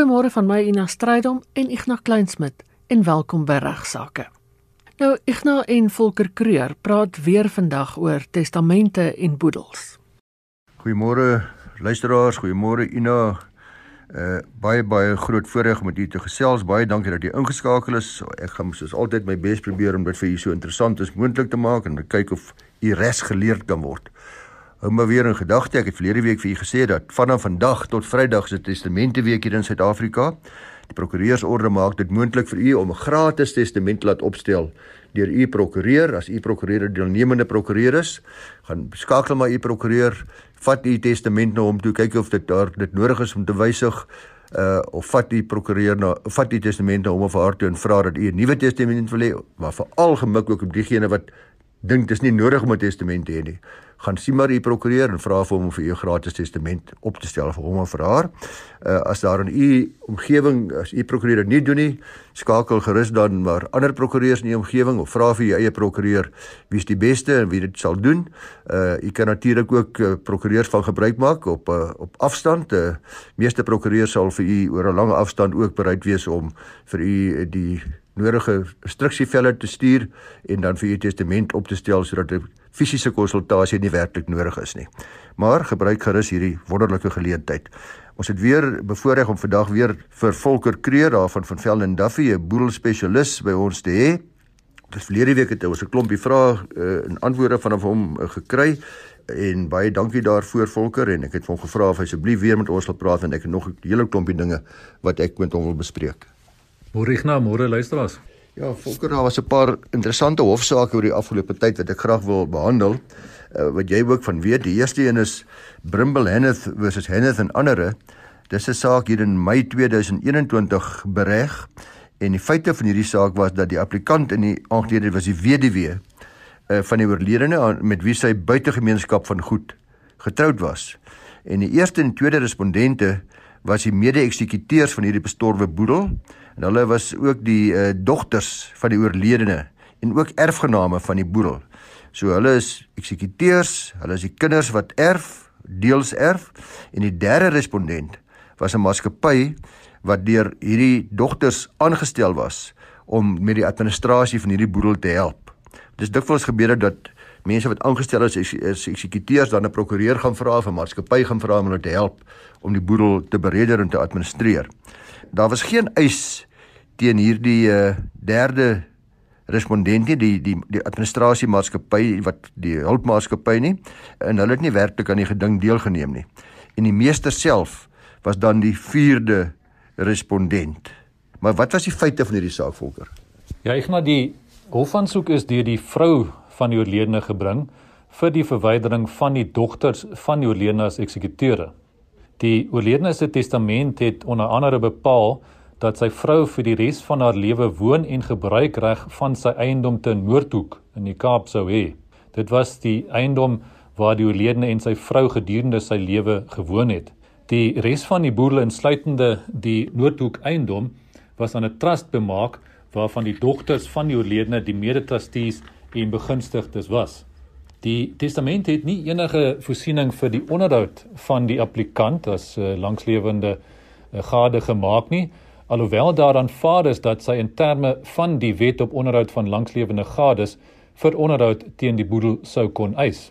Goeiemôre van my Ina Strydom en Ignas Kleinsmid en welkom by Regsake. Nou Ignas en Volker Kreur praat weer vandag oor testamente en boedels. Goeiemôre luisteraars, goeiemôre Ina. Uh baie baie groot voorreg om met u te gesels. Baie dankie dat jy ingeskakel is. Ek gaan soos altyd my bes probeer om dit vir u so interessant as moontlik te maak en kyk of u res geleerd kan word. Hou maar weer in gedagte, ek het verlede week vir u gesê dat vanaf vandag tot Vrydag se testamenteweek hier in Suid-Afrika. Die prokureursorde maak dit moontlik vir u om 'n gratis testament laat opstel deur u prokureur. As u prokureur 'n deelnemende prokureur is, gaan skakel maar u prokureur, vat u testament na hom toe, kyk of dit daar dit nodig is om te wysig uh of vat die prokureur na vat die testament na hom of haar toe en vra dat u 'n nuwe testament wil hê, maar veral gemik ook op diegene wat dink dis nie nodig om 'n testament te hê nie gaan sien maar u prokureur en vra vir hom om vir u gratis testament op te stel vir hom of vir haar. Uh as daar in u omgewing as u prokureur nie doen nie, skakel gerus dan maar ander prokureurs in u omgewing of vra vir u eie prokureur wie's die beste en wie dit sal doen. Uh u kan natuurlik ook uh, prokureurs van gebruik maak op uh, op afstand. Uh meeste prokureurs sal vir u oor 'n lang afstand ook bereid wees om vir u die nodige instruksievelle te stuur en dan vir u testament op te stel sodat 'n fisiese konsultasie nie werklik nodig is nie. Maar gebruik gerus hierdie wonderlike geleentheid. Ons het weer bevoorreg om vandag weer vir Volker Kreer daarvan van Velden Duffy, 'n boedelspesialis by ons te hê. Dis verlede week het ons 'n klompie vrae uh, en antwoorde van hom uh, gekry en baie dankie daarvoor Volker en ek het hom gevra of hy asseblief weer met ons wil praat en ek het nog 'n hele klompie dinge wat ek met hom wil bespreek. Môre Ignas, môre luisteraars. Ja, Volker, daar was 'n paar interessante hofsaake oor die afgelope tyd wat ek graag wil behandel. Uh, wat jy ook van weet, die eerste een is Brimble Henneth versus Henneth en ander. Dis 'n saak hier in Mei 2021 bereg en die feite van hierdie saak was dat die applikant in die aangelede was die weduwee uh, van die oorledene met wie sy buitegemeenskap van goed getroud was. En die eerste en tweede respondente was die mede-eksekuteurs van hierdie bestorwe boedel En hulle was ook die uh, dogters van die oorledene en ook erfgename van die boedel. So hulle is eksekuteurs, hulle is die kinders wat erf, deels erf en die derde respondent was 'n maatskappy wat deur hierdie dogters aangestel was om met die administrasie van hierdie boedel te help. Dit is dikwels gebeur dat mense wat aangestel is as eksekuteurs dan 'n prokureur gaan vra of 'n maatskappy gaan vra om hulle te help om die boedel te bereder en te administreer daar was geen eis teen hierdie uh, derde respondent nie die die die administrasie maatskappy wat die hulpmaatskappy nie en hulle het nie werklik aan die geding deelgeneem nie. En die meester self was dan die vierde respondent. Maar wat was die feite van hierdie saak volker ja ek na die hofaansoek is deur die vrou van die oorledene gebring vir die verwydering van die dogters van die oorledene as eksekuteure Die oorledene se testament het onder andere bepaal dat sy vrou vir die res van haar lewe woon en gebruik reg van sy eiendom te Noordhoek in die Kaap sou hê. Dit was die eiendom waar die oorledene en sy vrou gedurende sy lewe gewoon het. Die res van die boedel insluitende die Noordhoek eiendom was aan 'n trust bemaak waarvan die dogters van die oorledene die mede-trustees en begunstigdes was. Die testament het nie enige voorsiening vir die onderhoud van die applikant as uh, langslewende uh, gade gemaak nie, alhoewel daar aanvaar is dat sy in terme van die wet op onderhoud van langslewende gades vir onderhoud teen die boedel sou kon eis.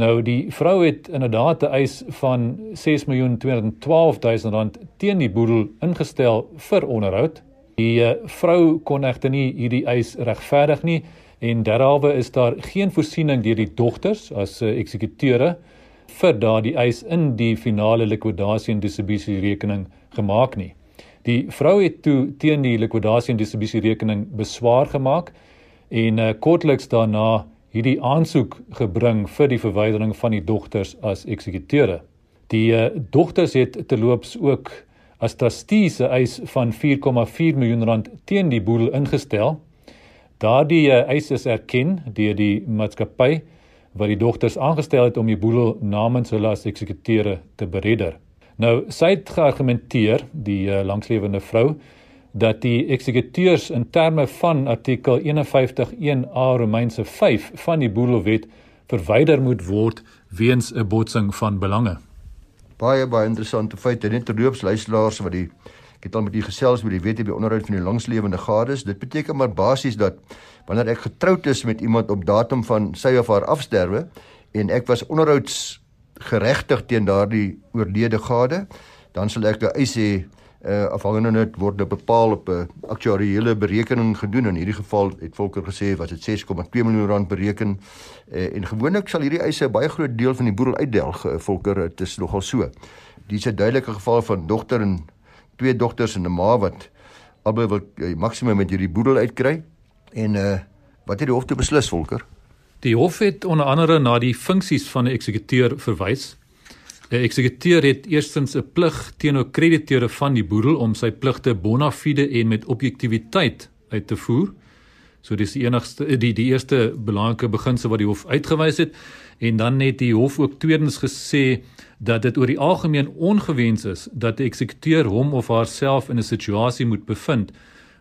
Nou die vrou het inderdaad 'n eis van 6.212.000 rand teen die boedel ingestel vir onderhoud. Die uh, vrou kon egter nie hierdie eis regverdig nie en derhalwe is daar geen voorsiening deur die dogters as eksekuteure vir daardie eis in die finale likwidasie en distribusie rekening gemaak nie. Die vrou het toe teen die likwidasie en distribusie rekening beswaar gemaak en uh, kortliks daarna hierdie aansoek gebring vir die verwydering van die dogters as eksekuteure. Die uh, dogters het terloops ook as trustees 'n eis van 4,4 miljoen rand teen die boedel ingestel Daardie uh, eis is erken deur die maatskappy wat die dogters aangestel het om die boedel namens hulle as eksekuteure te beredder. Nou, sy het geargumenteer, die uh, langslewende vrou, dat die eksekuteurs in terme van artikel 51.1a Romeinse 5 van die boedelwet verwyder moet word weens 'n botsing van belange. Baie baie interessante feite, net terloops luisteraars wat die Ek het al met u gesels oor die WTB onderhoud van die langslewende gades. Dit beteken maar basies dat wanneer ek getroud is met iemand op datum van sy of haar afsterwe en ek was onderhouds geregtig teen daardie oorlede gade, dan sal ek 'n eis hê uh, afhangende net word dit bepaal op 'n aktuariële berekening gedoen. In hierdie geval het Volker gesê was dit 6,2 miljoen rand bereken. Uh, en gewoonlik sal hierdie eise 'n baie groot deel van die boedel uitdelg. Uh, Volker, dit is nogal so. Dis 'n duidelike geval van dogter en twee dogters en 'n ma wat albei wil uh, maksimum met hierdie boedel uitkry. En uh wat het die hof te beslis, Volker? Die hof het onder andere na die funksies van 'n eksekuteur verwys. 'n Eksekuteur het eerstens 'n plig teenoor krediteure van die boedel om sy pligte bona fide en met objektiwiteit uit te voer. So dis die enigste die die eerste belangrike beginsel wat die hof uitgewys het en dan het die hof ook tweedens gesê dat dit oor die algemeen ongewens is dat die eksekuteur hom of haarself in 'n situasie moet bevind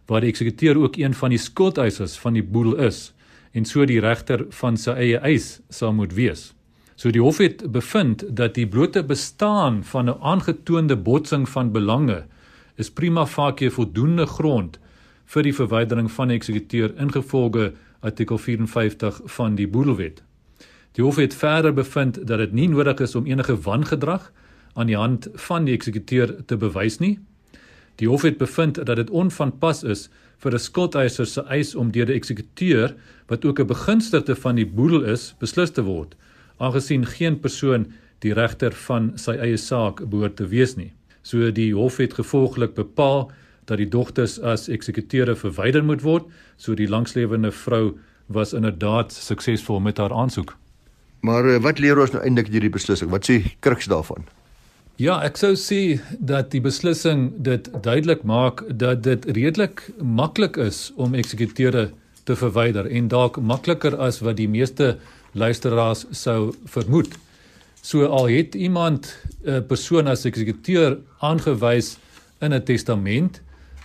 waar die eksekuteur ook een van die skuldeisers van die boedel is en so die regter van sy eie eis sal moet wees. So die hof het bevind dat die blote bestaan van 'n aangetoonde botsing van belange is prima facie voldoende grond vir die verwydering van 'n eksekuteur ingevolge artikel 54 van die Boedelwet. Die hof het verder bevind dat dit nie nodig is om enige wangedrag aan die hand van die eksekuteur te bewys nie. Die hof het bevind dat dit onvanpas is vir 'n skuldeiser se eis om deur die eksekuteur wat ook 'n begunstigde van die boedel is, beslis te word aangesien geen persoon die regter van sy eie saak behoort te wees nie. So die hof het gevolglik bepaal dat die dogters as eksekuteure verwyder moet word, so die langslewende vrou was inderdaad suksesvol met haar aansoek. Maar eh, wat leer ons nou eintlik hierdie beslissing? Wat sê kruks daarvan? Ja, ek sou sê dat die beslissing dit duidelik maak dat dit redelik maklik is om eksekuteure te verwyder en dalk makliker as wat die meeste luisteraars sou vermoed. So al het iemand 'n persoon as eksekuteur aangewys in 'n testament,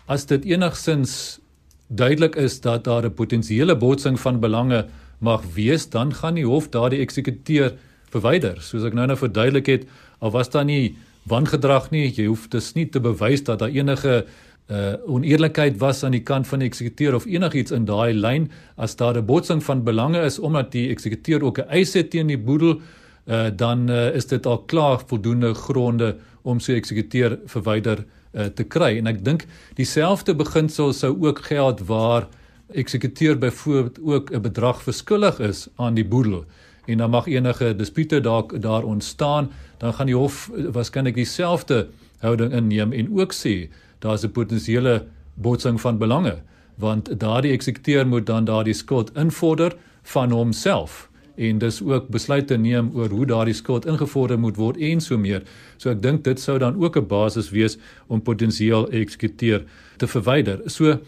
as dit enigsins duidelik is dat daar 'n potensiële botsing van belange mag wees, dan gaan die hof daardie eksekuteur verwyder. Soos ek nou nou verduidelik het, al was daar nie wangedrag nie, jy hoef dus nie te bewys dat daar enige uh oneerlikheid was aan die kant van die eksekuteur of enigiets in daai lyn. As daar 'n botsing van belange is omdat die eksekuteur ook 'n eis het teen die boedel uh dan uh, is dit al klaar voldoende gronde om so 'n eksekuteur verwyder uh, te kry. En ek dink dieselfde beginsel sou ook geld waar eksekuteur byvoorbeeld ook 'n bedrag verskuldig is aan die boedel en dan mag enige dispute dalk daar ontstaan dan gaan die hof waarskynlik dieselfde houding inneem en ook sê daar's 'n potensiële botsing van belange want daardie eksekuteur moet dan daardie skuld invorder van homself en dis ook besluite neem oor hoe daardie skuld ingevorder moet word en so meer. So ek dink dit sou dan ook 'n basis wees om potensieel eksekuteur te verwyder. So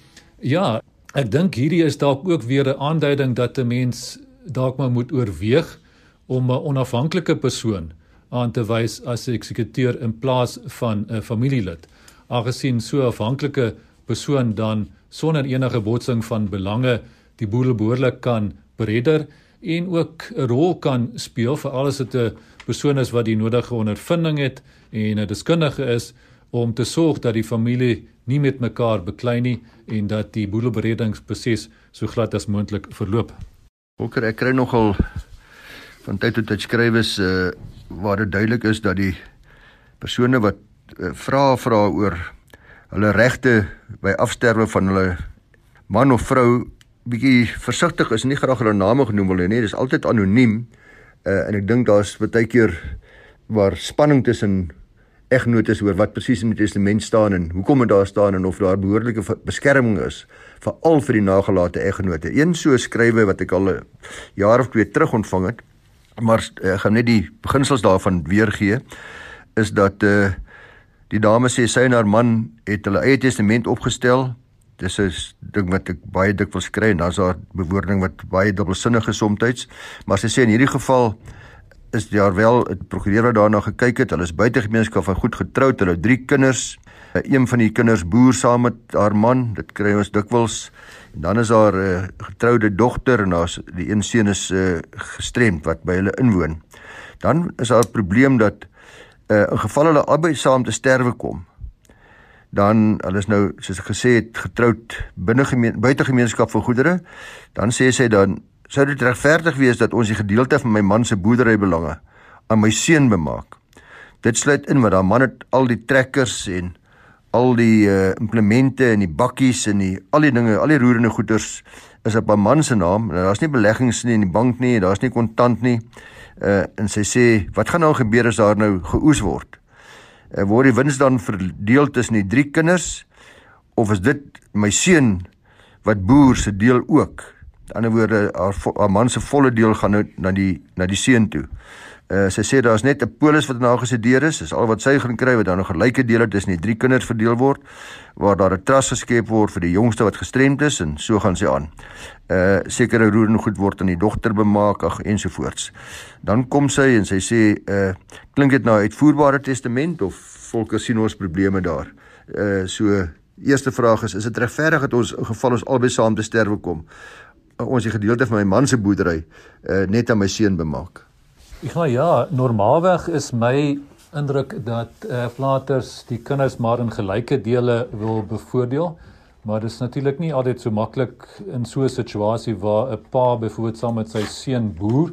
ja, ek dink hierdie is dalk ook weer 'n aanduiding dat 'n mens dalk maar moet oorweeg om 'n onafhanklike persoon aan te wys as 'n eksekuteur in plaas van 'n familielid aangesien so afhanklike persoon dan sonder enige botsing van belange die boedel behoorlik kan beredder en ook 'n rol kan speel vir alles wat 'n persoon is wat die nodige ondervinding het en 'n deskundige is om te sorg dat die familie nie met mekaar beklei nie en dat die boedelberedingsproses so glad as moontlik verloop. Hoeker ek kry nogal van tyd tot tyd skrywes uh, waar dit duidelik is dat die persone wat Eh, vra vra oor hulle regte by afsterwe van hulle man of vrou bietjie versigtig is nie graag hulle name genoem wil nie dis altyd anoniem uh, en ek dink daar's baie keer waar spanning tussen egnotes oor wat presies in die testament staan en hoekom dit daar staan en of daar behoorlike beskerming is veral vir die nagelate egnote. Een so skrywe wat ek al 'n jaar of twee terug ontvang het, maar ek gaan net die beginsels daarvan weergee is dat uh Die dame sê sy en haar man het hulle eie testament opgestel. Dis 'n ding wat ek baie dikwels kry en dan's daar bewoording wat baie dubbelsinnig is soms. Maar sy sê in hierdie geval is daar wel 'n prokureur wat daarna gekyk het. Hulle is buitegemeenskap van goed getroud. Hulle het drie kinders. Een van die kinders boer saam met haar man. Dit kry ons dikwels. En dan is haar 'n uh, getroude dogter en daar's die een seun is uh, gestremd wat by hulle inwoon. Dan is daar 'n probleem dat uh, in geval hulle albei saam te sterwe kom, dan hulle is nou soos ek gesê het getroud binne gemeen buite gemeenskap van goedere, dan sê sy dan sou dit regverdig wees dat ons die gedeelte van my man se boerdery belange aan my seun bemaak. Dit sluit in wat daai man het al die trekkers en al die uh, implemente en die bakkies en die al die dinge, al die roerende goederes is op 'n man se naam. Nou daar's nie beleggings nie in die bank nie, daar's nie kontant nie. Uh en sy sê, wat gaan nou gebeur as daar nou geoes word? Uh, word die wins dan verdeel tussen die drie kinders of is dit my seun wat boer se deel ook? Aan die ander woorde, haar, haar man se volle deel gaan nou na die na die seun toe. Uh, sy sê daar's net 'n polis wat nou gesedeer is, dis al wat sy gaan kry wat dan nog gelyke dele tussen die drie kinders verdeel word waar daar 'n trust geskep word vir die jongste wat gestremd is en so gaan sy aan. Uh sekere roerende goed word aan die dogter bemaak ag ensovoorts. Dan kom sy en sy sê uh klink dit nou uitvoerbare testament of volke sien ons probleme daar. Uh so eerste vraag is is dit regverdig dat ons in geval ons albei saam te sterwe kom uh, ons die gedeelte van my man se boerdery uh net aan my seun bemaak? Ek nou ja, normaalweg is my indruk dat eh uh, flaters die kinders maar in gelyke dele wil bevoordeel, maar dit is natuurlik nie altyd so maklik in so 'n situasie waar 'n pa byvoorbeeld saam met sy seun boer,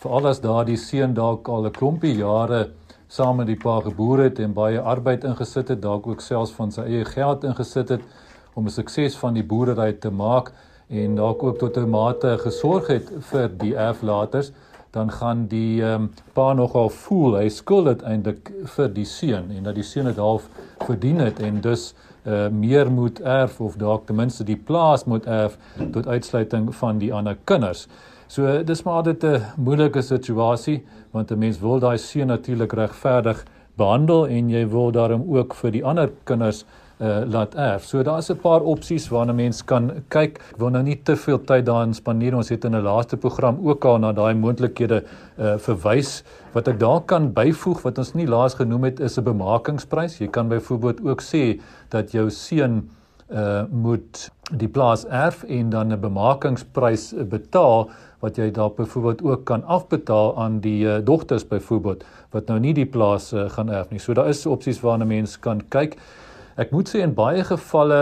veral as daardie seun dalk al 'n klompie jare saam met die pa geboer het en baie arbeid ingesit het, dalk ook selfs van sy eie geld ingesit het om 'n sukses van die boerdery te maak en dalk ook tot 'n mate gesorg het vir die erflaters dan gaan die ehm um, pa nogal voel hy skuld dit eintlik vir die seun en dat die seun dit half verdien het en dus uh, meer moet erf of dalk ten minste die plaas moet erf tot uitsluiting van die ander kinders. So dis maar dit 'n moeilike situasie want 'n mens wil daai seun natuurlik regverdig behandel en jy wil daarom ook vir die ander kinders uh, laat erf. So daar's 'n paar opsies waarna mens kan kyk. Ek wil nou nie te veel tyd daarin spandeer. Ons het in 'n laaste program ook al na daai moontlikhede uh, verwys. Wat ek daar kan byvoeg wat ons nie laas genoem het is 'n bemakingsprys. Jy kan byvoorbeeld ook sê dat jou seun uh moet die plaas erf en dan 'n bemakingsprys betaal wat jy dalk byvoorbeeld ook kan afbetaal aan die uh, dogters byvoorbeeld wat nou nie die plaas uh, gaan erf nie. So daar is opsies waarna mense kan kyk. Ek moet sê in baie gevalle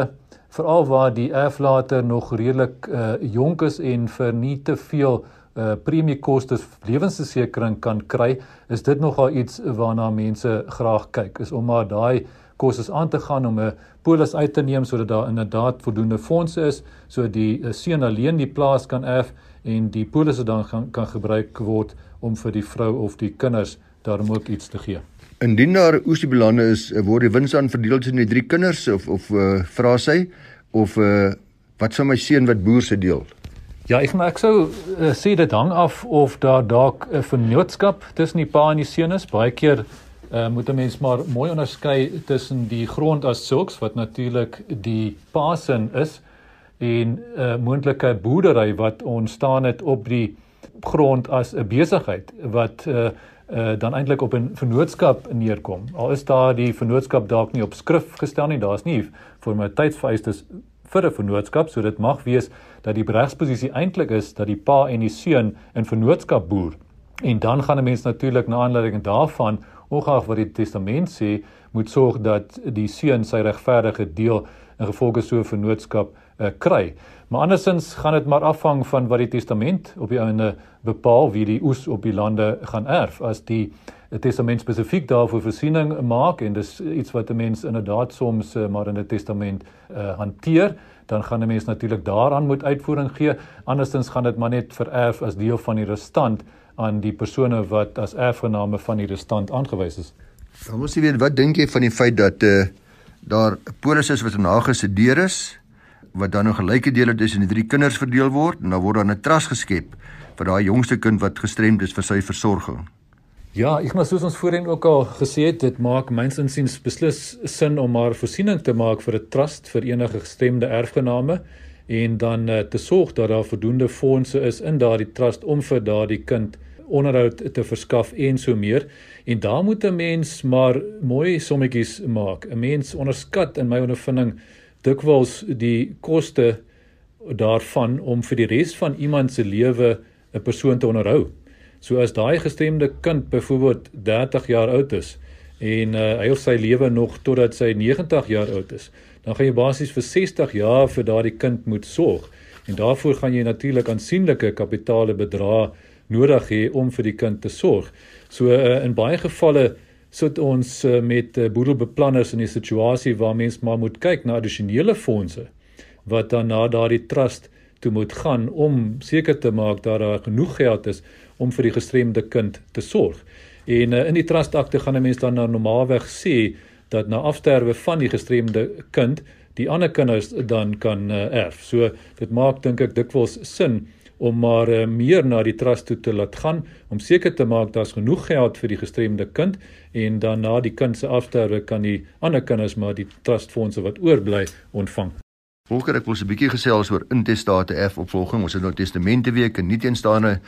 veral waar die erflater nog redelik uh, jonk is en vir nie te veel uh, premiekoste lewensversekering kan kry, is dit nogal iets waarna mense graag kyk. Is om maar daai kostes aan te gaan om 'n polis uit te neem sodat daar inderdaad voldoende fondse is sodat die uh, seun alleen die plaas kan erf en die polisse dan gaan kan gebruik word om vir die vrou of die kinders daarom ook iets te gee. Indien daar oes die belande is, eh, word die wins aan verdeel tussen die drie kinders of of uh, vra sy of uh, wat sou my seun wat boer se deel? Ja, ek maar ek sou uh, sê dit hang af of daar dalk 'n uh, vennootskap tussen die pa en die seun is. Baie keer uh, moet 'n mens maar mooi onderskei tussen die grond as sulks wat natuurlik die pa se is en 'n uh, moontlike boerdery wat ontstaan het op die grond as 'n besigheid wat uh, uh, dan eintlik op 'n vennootskap neerkom. Al is daar die vennootskap dalk nie op skrif gestel nie, daar's nie formaliteitsvereistes vir 'n vennootskap, so dit mag wees dat die regsposisie eintlik is dat die pa en die seun in vennootskap boer. En dan gaan 'n mens natuurlik na aanleiding daarvan, ongeag wat die testament sê, moet sorg dat die seun sy regverdige deel in gevolge so 'n vennootskap uh, kry. Maar andersins gaan dit maar afhang van wat die testament op die einde bepaal wie die oes op die lande gaan erf. As die testament spesifiek daarvoor voorsiening maak en dis iets wat 'n mens inderdaad soms uh, maar in 'n testament uh, hanteer, dan gaan 'n mens natuurlik daaraan moet uitvoering gee. Andersins gaan dit maar net vererf as deel van die restant aan die persone wat as erfgename van die restant aangewys is. Dan moet jy weet wat dink jy van die feit dat uh, daar polisse is wat nagesedeer is wat dan nou gelyke dele tussen die drie kinders verdeel word en dan word dan 'n trust geskep vir daai jongste kind wat gestremd is vir sy versorging. Ja, ek maar soos ons voorheen ook al gesê het, dit maak myns insiens beslis sin om maar voorsiening te maak vir 'n trust vir enige gestremde erfgename en dan uh, te sorg dat daar voldoende fondse is in daardie trust om vir daardie kind onderhoud te verskaf en so meer. En daar moet 'n mens maar mooi sommetjies maak. 'n Mens onderskat in my ondervinding dikwels die koste daarvan om vir die res van iemand se lewe 'n persoon te onderhou. So as daai gestremde kind byvoorbeeld 30 jaar oud is en uh, hy of sy lewe nog totdat sy 90 jaar oud is, dan gaan jy basies vir 60 jaar vir daardie kind moet sorg. En daarvoor gaan jy natuurlik aansienlike kapitale bedrae nodig hê om vir die kind te sorg. So uh, in baie gevalle sit ons uh, met uh, boedelbeplanners in 'n situasie waar mens maar moet kyk na addisionele fondse wat dan na daardie trust toe moet gaan om seker te maak dat daar genoeg geld is om vir die gestremde kind te sorg. En uh, in die trustakte gaan 'n mens dan nou normaalweg sê dat na afsterwe van die gestremde kind die ander kinders dan kan erf. So dit maak dink ek dikwels sin om maar uh, meer na die trust toe te laat gaan om seker te maak daar's genoeg geld vir die gestremde kind en dan na die kind se afsterwe kan die ander kinders maar die trustfondse wat oorbly ontvang. Volker ek wil 'n bietjie gesels oor intestate erfopvolging. Ons het nou testamente week en nie teenstaande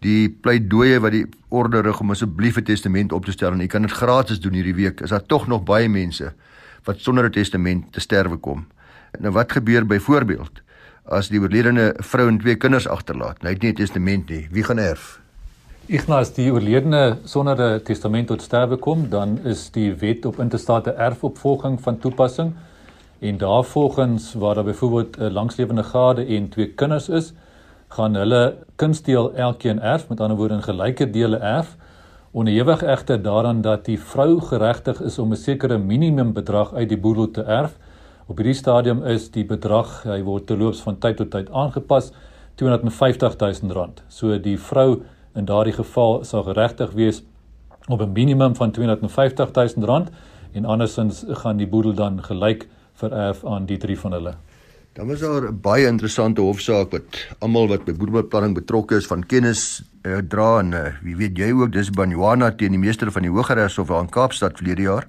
die pleidooie wat die orde rig om asseblief 'n testament op te stel en jy kan dit gratis doen hierdie week. Is daar tog nog baie mense wat sonder 'n testament te sterwe kom? Nou wat gebeur byvoorbeeld as die oorledene vrou en twee kinders agterlaat? Hy het nie 'n testament nie. Wie gaan erf? Ignas die oorledene sonder 'n testament tot sterwe kom, dan is die wet op intestate erfopvolging van toepassing. En daarvolgens waar daar byvoorbeeld 'n langslewende gade en twee kinders is, gaan hulle kunstdeel elkeen erf, met ander woorde in gelyke dele erf. Onderhewig egter daaraan dat die vrou geregtig is om 'n sekere minimum bedrag uit die boedel te erf. Op hierdie stadium is die bedrag, hy word terloops van tyd tot tyd aangepas, R250 000. So die vrou in daardie geval sal geregtig wees op 'n minimum van R250 000 en andersins gaan die boedel dan gelyk vererf aan die drie van hulle. Dan was daar 'n baie interessante hofsaak wat almal wat by boedelbeplanning betrokke is van kennis uh, dra en uh, wie weet jy ook dis Banyana teen die meester van die Hooggeregshof in Kaapstad verlede jaar.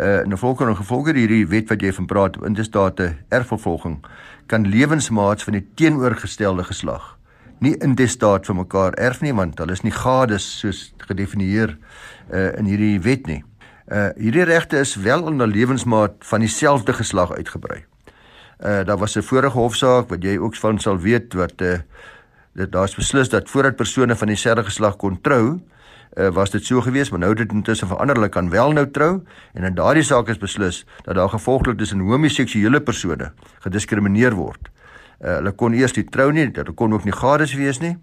Uh in gevolge en gevolge hierdie wet wat jy van praat in die state erfvervolging kan lewensmaats van die teenoorgestelde geslag nie in die staat vir mekaar erf nie want hulle is nie gades soos gedefinieer uh in hierdie wet nie. Uh hierdie regte is wel onder lewensmaat van dieselfde geslag uitgebrei. Uh daar was 'n vorige hofsaak wat jy ook van sal weet wat uh dit daar's beslis dat voordat persone van dieselfde geslag kon trou, uh was dit so gewees, maar nou dit intussen verander, hulle kan wel nou trou en in daardie saak is beslis dat daar gevolglik tussen homoseksuele persone gediskrimineer word. Uh hulle kon eers nie trou nie, hulle kon ook nie gades wees nie.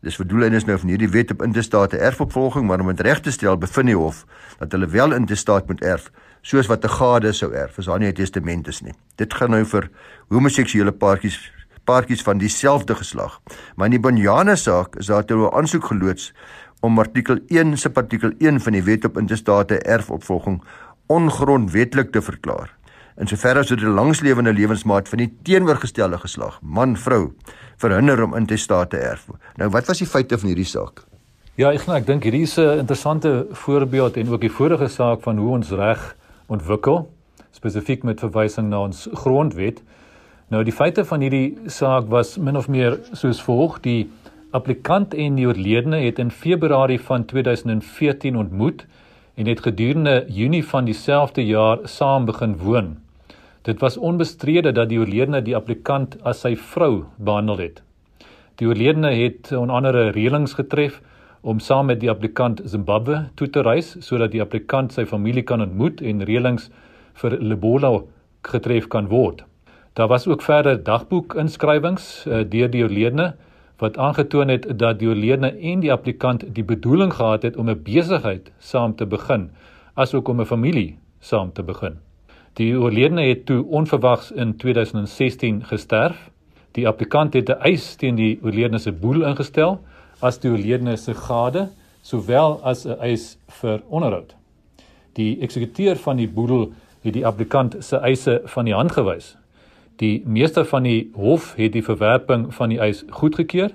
Dis verdoelenis nou van hierdie wet op intestate erfopvolging, maar om dit reg te stel, bevind die hof dat hulle wel intestate moet erf soos wat 'n gade sou erf as daar nie 'n testament is nie. Dit gaan nou vir homoseksuele paartjies paartjies van dieselfde geslag. Maar in die Banyane saak is daar toe 'n aansoek geloods om artikel 1 se artikel 1 van die wet op intestate erfopvolging ongrondwetlik te verklaar. In soverre as dit 'n langslewende lewensmaat van die teenoorgestelde geslag, man vrou, verhinder om intestate te erf. Nou wat was die feite van hierdie saak? Ja, ek, ek dink hierdie is 'n interessante voorbeeld en ook die vorige saak van hoe ons reg ontwikkel spesifiek met verwysing na ons grondwet. Nou die feite van hierdie saak was min of meer soos volg: die applikant en die oorledene het in Februarie van 2014 ontmoet en het gedurende Junie van dieselfde jaar saam begin woon. Dit was onbestrede dat die oorledene die applikant as sy vrou behandel het. Die oorledene het onder andere reëlings getref om saam met die applikant Zimbabwe toe te reis sodat die applikant sy familie kan ontmoet en reëlings vir Lebola getref kan word. Daar was ook verder dagboekinskrywings uh, deur die oorledene wat aangetoon het dat die oorledene en die applikant die bedoeling gehad het om 'n besigheid saam te begin asook om 'n familie saam te begin. Die oorledene het toe onverwags in 2016 gesterf. Die applikant het 'n eis teen die oorledene se boedel ingestel as die oorledene se gade sowel as 'n eis vir onderhoud. Die eksekuteur van die boedel het die applikant se eise van die hand gewys. Die meester van die hof het die verwerping van die eis goedgekeur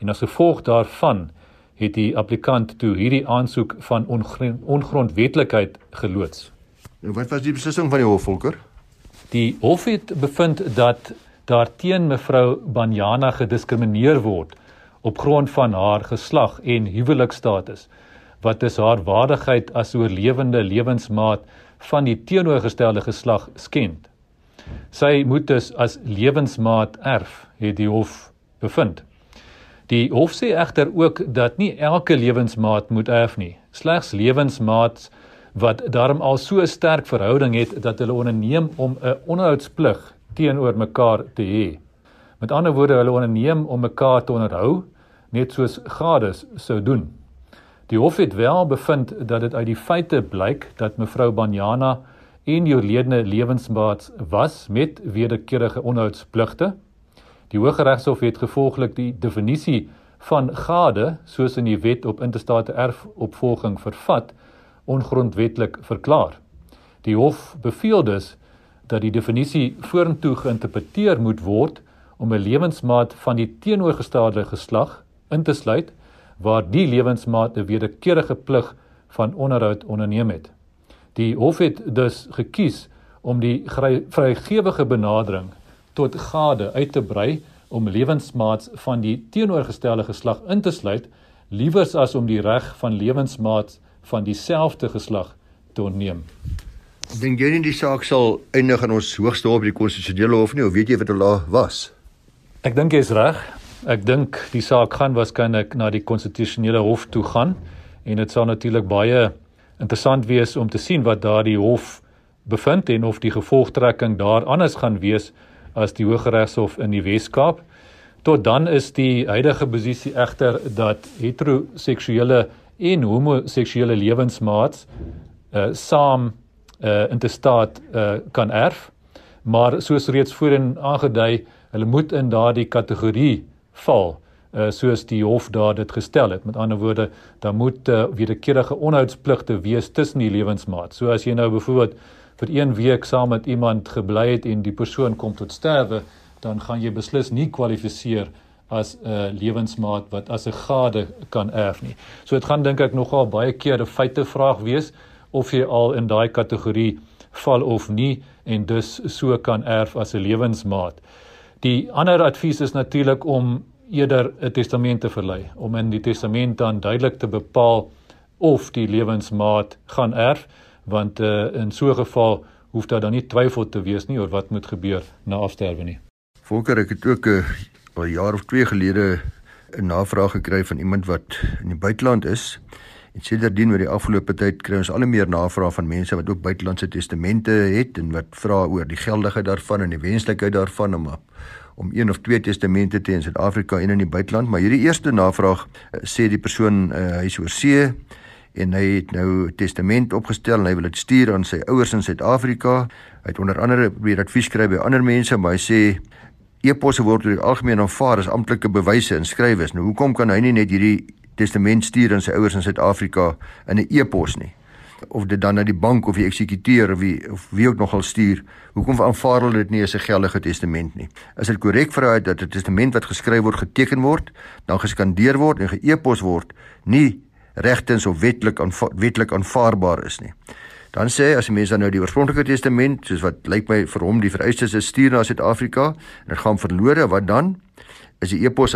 en as gevolg daarvan het die applikant toe hierdie aansoek van ongrondwetlikheid geloods. Nou wat was die beslissing van die hof volker? Die hof het bevind dat daar teen mevrou Banyana gediskrimineer word op grond van haar geslag en huwelikstatus wat is haar waardigheid as oorlewende lewensmaat van die teenoorgestelde geslag skend. Sy moet dus as lewensmaat erf, het die hof bevind. Die hof sê egter ook dat nie elke lewensmaat moet erf nie. Slegs lewensmaats wat daarom al so 'n sterk verhouding het dat hulle onderneem om 'n onderhoudsplig teenoor mekaar te hê. Met ander woorde, hulle onderneem om mekaar te onderhou, net soos gades sou doen. Die hof het wel bevind dat dit uit die feite blyk dat mevrou Banyana en die oorledene lewensmaat was met wederkerige onderhoudspligte. Die Hooggeregshof het gevolglik die definisie van gade soos in die wet op interstate erfopvolging vervat ongrondwetlik verklaar. Die hof beveel dus dat die definisie vorentoe geïnterpreteer moet word om 'n lewensmaat van die teenoorgestelde geslag in te sluit waar die lewensmaat 'n wederkerige plig van onderhoud onderneem het. Die hof het dus gekies om die vrygewige benadering tot gade uit te brei om lewensmaats van die teenoorgestelde geslag in te sluit liewers as om die reg van lewensmaats van dieselfde geslag te ontneem. Dink jy nie die saak sal eindig in ons hoogste hof die konstitusionele hof nie of weet jy wat hulle was? Ek dink jy is reg. Ek dink die saak gaan waarskynlik na die konstitusionele hof toe gaan en dit sal natuurlik baie interessant wees om te sien wat daardie hof bevind en of die gevolgtrekking daar anders gaan wees as die Hooggeregshof in die Wes-Kaap. Tot dan is die huidige posisie egter dat heteroseksuele en homoseksuele lewensmaats uh saam uh intestaat uh kan erf. Maar soos reeds voorheen aangedui, hulle moet in daardie kategorie val uh soos die hof daar dit gestel het. Met ander woorde, daar moet uh, wederkerige onhoudspligte wees tussen die lewensmaat. So as jy nou byvoorbeeld vir 1 week saam met iemand gebly het en die persoon kom tot sterwe, dan gaan jy beslis nie kwalifiseer as 'n uh, lewensmaat wat as 'n gade kan erf nie. So dit gaan dink ek nogal baie keer 'n feite vraag wees of jy al in daai kategorie val of nie en dus so kan erf as 'n lewensmaat. Die ander advies is natuurlik om eerder 'n testament te verlei, om in die testament dan duidelik te bepaal of die lewensmaat gaan erf, want uh, in so 'n geval hoef daar dan nie twyfel te wees nie oor wat moet gebeur na afsterwe nie. Volker ek het ook 'n uh, jaar of 2 gelede 'n navraag gekry van iemand wat in die buiteland is. En sedertdien oor die afgelope tyd kry ons al hoe meer navrae van mense wat ook buitelandse testamente het en wat vra oor die geldigheid daarvan en die wenslikheid daarvan om om een of twee testamente te hê in Suid-Afrika en in die buiteland, maar hierdie eerste navraag uh, sê die persoon uh, hy is oor see en hy het nou 'n testament opgestel en hy wil dit stuur aan sy ouers in Suid-Afrika. Hy het onder andere probeer advies kry by ander mense, maar hy sê e-posse word oor die algemeen aanvaar as amptelike bewyse en skrywes. Nou hoekom kan hy nie net hierdie testament stuur aan sy ouers in Suid-Afrika in 'n e-pos nie? of dit dan na die bank of die eksekuteur of wie of wie ook nogal stuur. Hoekom aanvaar hulle dit nie as 'n geldige testament nie? Is dit korrek vir hy dat 'n testament wat geskryf word, geteken word, dan geskandeer word en ge-e-pos word, nie regtens of wetlik aanva wetlik aanvaarbaar is nie. Dan sê as 'n mens dan nou die oorspronklike testament, soos wat lyk my vir hom die vereistes is stuur na Suid-Afrika en dit gaan verlore, wat dan? Is die e-pos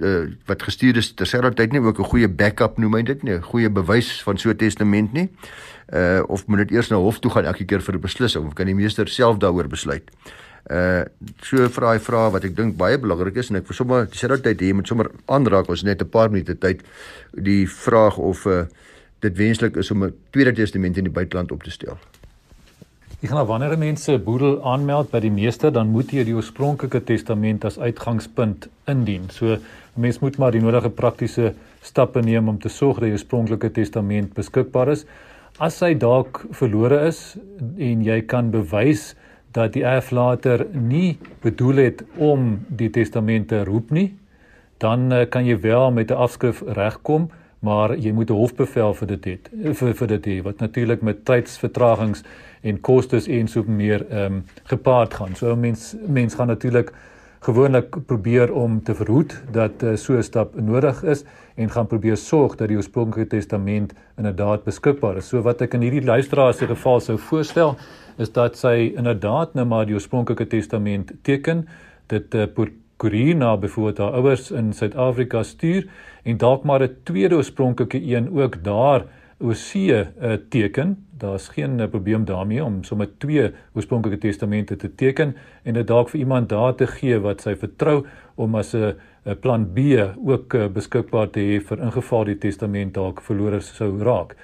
uh, wat gestuur is terselfdertyd nie ook 'n goeie backup noem hy dit nie, 'n goeie bewys van so 'n testament nie? Uh of moet dit eers na hof toe gaan elke keer vir 'n beslissing of kan die meester self daaroor besluit? Uh so vra hy vra wat ek dink baie belangrik is en ek vir sommer dieselfde tyd hier met sommer aanraak ons net 'n paar minute tyd die vraag of uh dit wenslik is om 'n tweede testament in die buiteland op te stel. Ek gaan wanneer mense boedel aanmeld by die meester dan moet jy die oorspronklike testament as uitgangspunt indien. So mens moet maar die nodige praktiese stappe neem om te sorg dat jou oorspronklike testament beskikbaar is. As hy dalk verlore is en jy kan bewys dat die erflater nie bedoel het om die testament te roep nie, dan uh, kan jy wel met 'n afskrif regkom, maar jy moet 'n hofbevel vir dit het vir vir dit hê wat natuurlik met tydsvertragings en kostes en so meer ehm um, gepaard gaan. So mens mens gaan natuurlik gewoonlik probeer om te verhoed dat uh, so 'n stap nodig is en gaan probeer sorg dat die oorspronklike testament inderdaad beskikbaar is. So wat ek in hierdie luisteraar se geval sou voorstel is dat sy inderdaad nou maar die oorspronklike testament teken, dit uh, koerier na byvoorbeeld haar ouers in Suid-Afrika stuur en dalk maar 'n tweede oorspronklike een ook daar see uh, teken. Daar's geen uh, probleem daarmee om sommer twee oorspronklike testamente te teken en dit dalk vir iemand daar te gee wat sy vertrou om as 'n plan B ook uh, beskikbaar te hê vir ingeval die testament dalk verlore sou raak.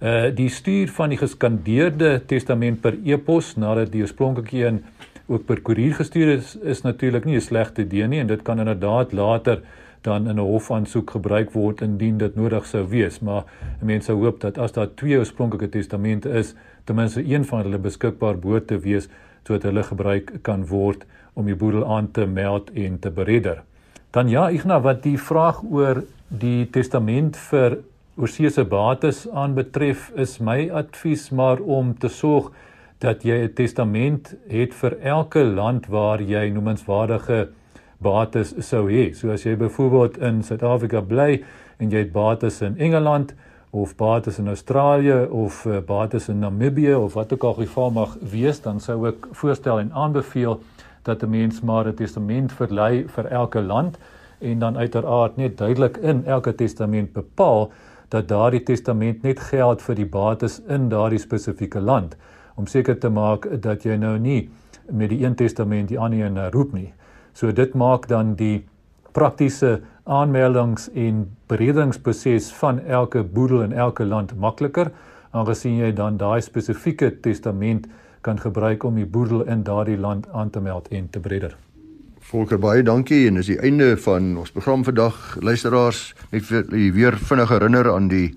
Uh die stuur van die geskandeerde testament per e-pos nadat die oorspronklike een ook per koerier gestuur is is natuurlik nie 'n slegte idee nie en dit kan inderdaad later dan in 'n hofaansoek gebruik word indien dit nodig sou wees maar mense hoop dat as daar twee oorspronklike testamente is ten minste een van hulle beskikbaar behoort te wees sodat hulle gebruik kan word om die boedel aan te meld en te beredder. Dan ja, Ignas, wat die vraag oor die testament vir oorseese bates aanbetref, is my advies maar om te sorg dat jy 'n testament het vir elke land waar jy noemenswaardige bates sou hê. So as jy byvoorbeeld in Suid-Afrika bly en jy het bates in Engeland of bates in Australië of uh, bates in Namibië of wat ook al geval mag wees, dan sou ek voorstel en aanbeveel dat 'n mens maar 'n testament verlei vir elke land en dan uiteraard net duidelik in elke testament bepaal dat daardie testament net geld vir die bates in daardie spesifieke land om seker te maak dat jy nou nie met die een testament die ander een roep nie. So dit maak dan die praktiese aanmeldings en bereddingsproses van elke boedel in elke land makliker aangesien jy dan daai spesifieke testament kan gebruik om die boedel in daardie land aan te meld en te bredder. Volker baie dankie en dis die einde van ons program vandag. Luisteraars, net weer vinnig herinner aan die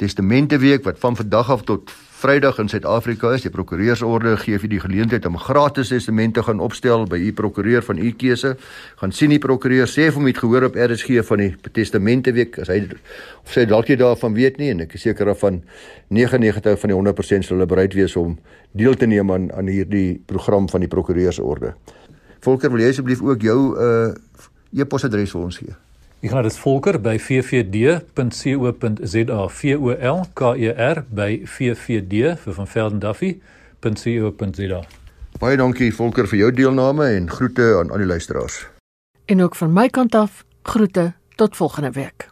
testamente week wat van vandag af tot Vrydag in Suid-Afrika is die prokureursorde gee vir die geleentheid om gratis testamente gaan opstel by u prokureur van u keuse. Gaan sien die prokureur sê of hom het gehoor op RSG van die testamente week as hy of sy dalk jy daarvan weet nie en ek is seker daarvan 99 van die 100% sal hulle bereid wees om deel te neem aan aan hierdie program van die prokureursorde. Volker, wil jy asseblief ook jou uh e-posadres vir ons gee? Ek gaan dit volker by vvd.co.za v o l k e r by vvd vir van Velden Duffy.co.za. Baie dankie Volker vir jou deelname en groete aan al die luisteraars. En ook van my kant af groete tot volgende week.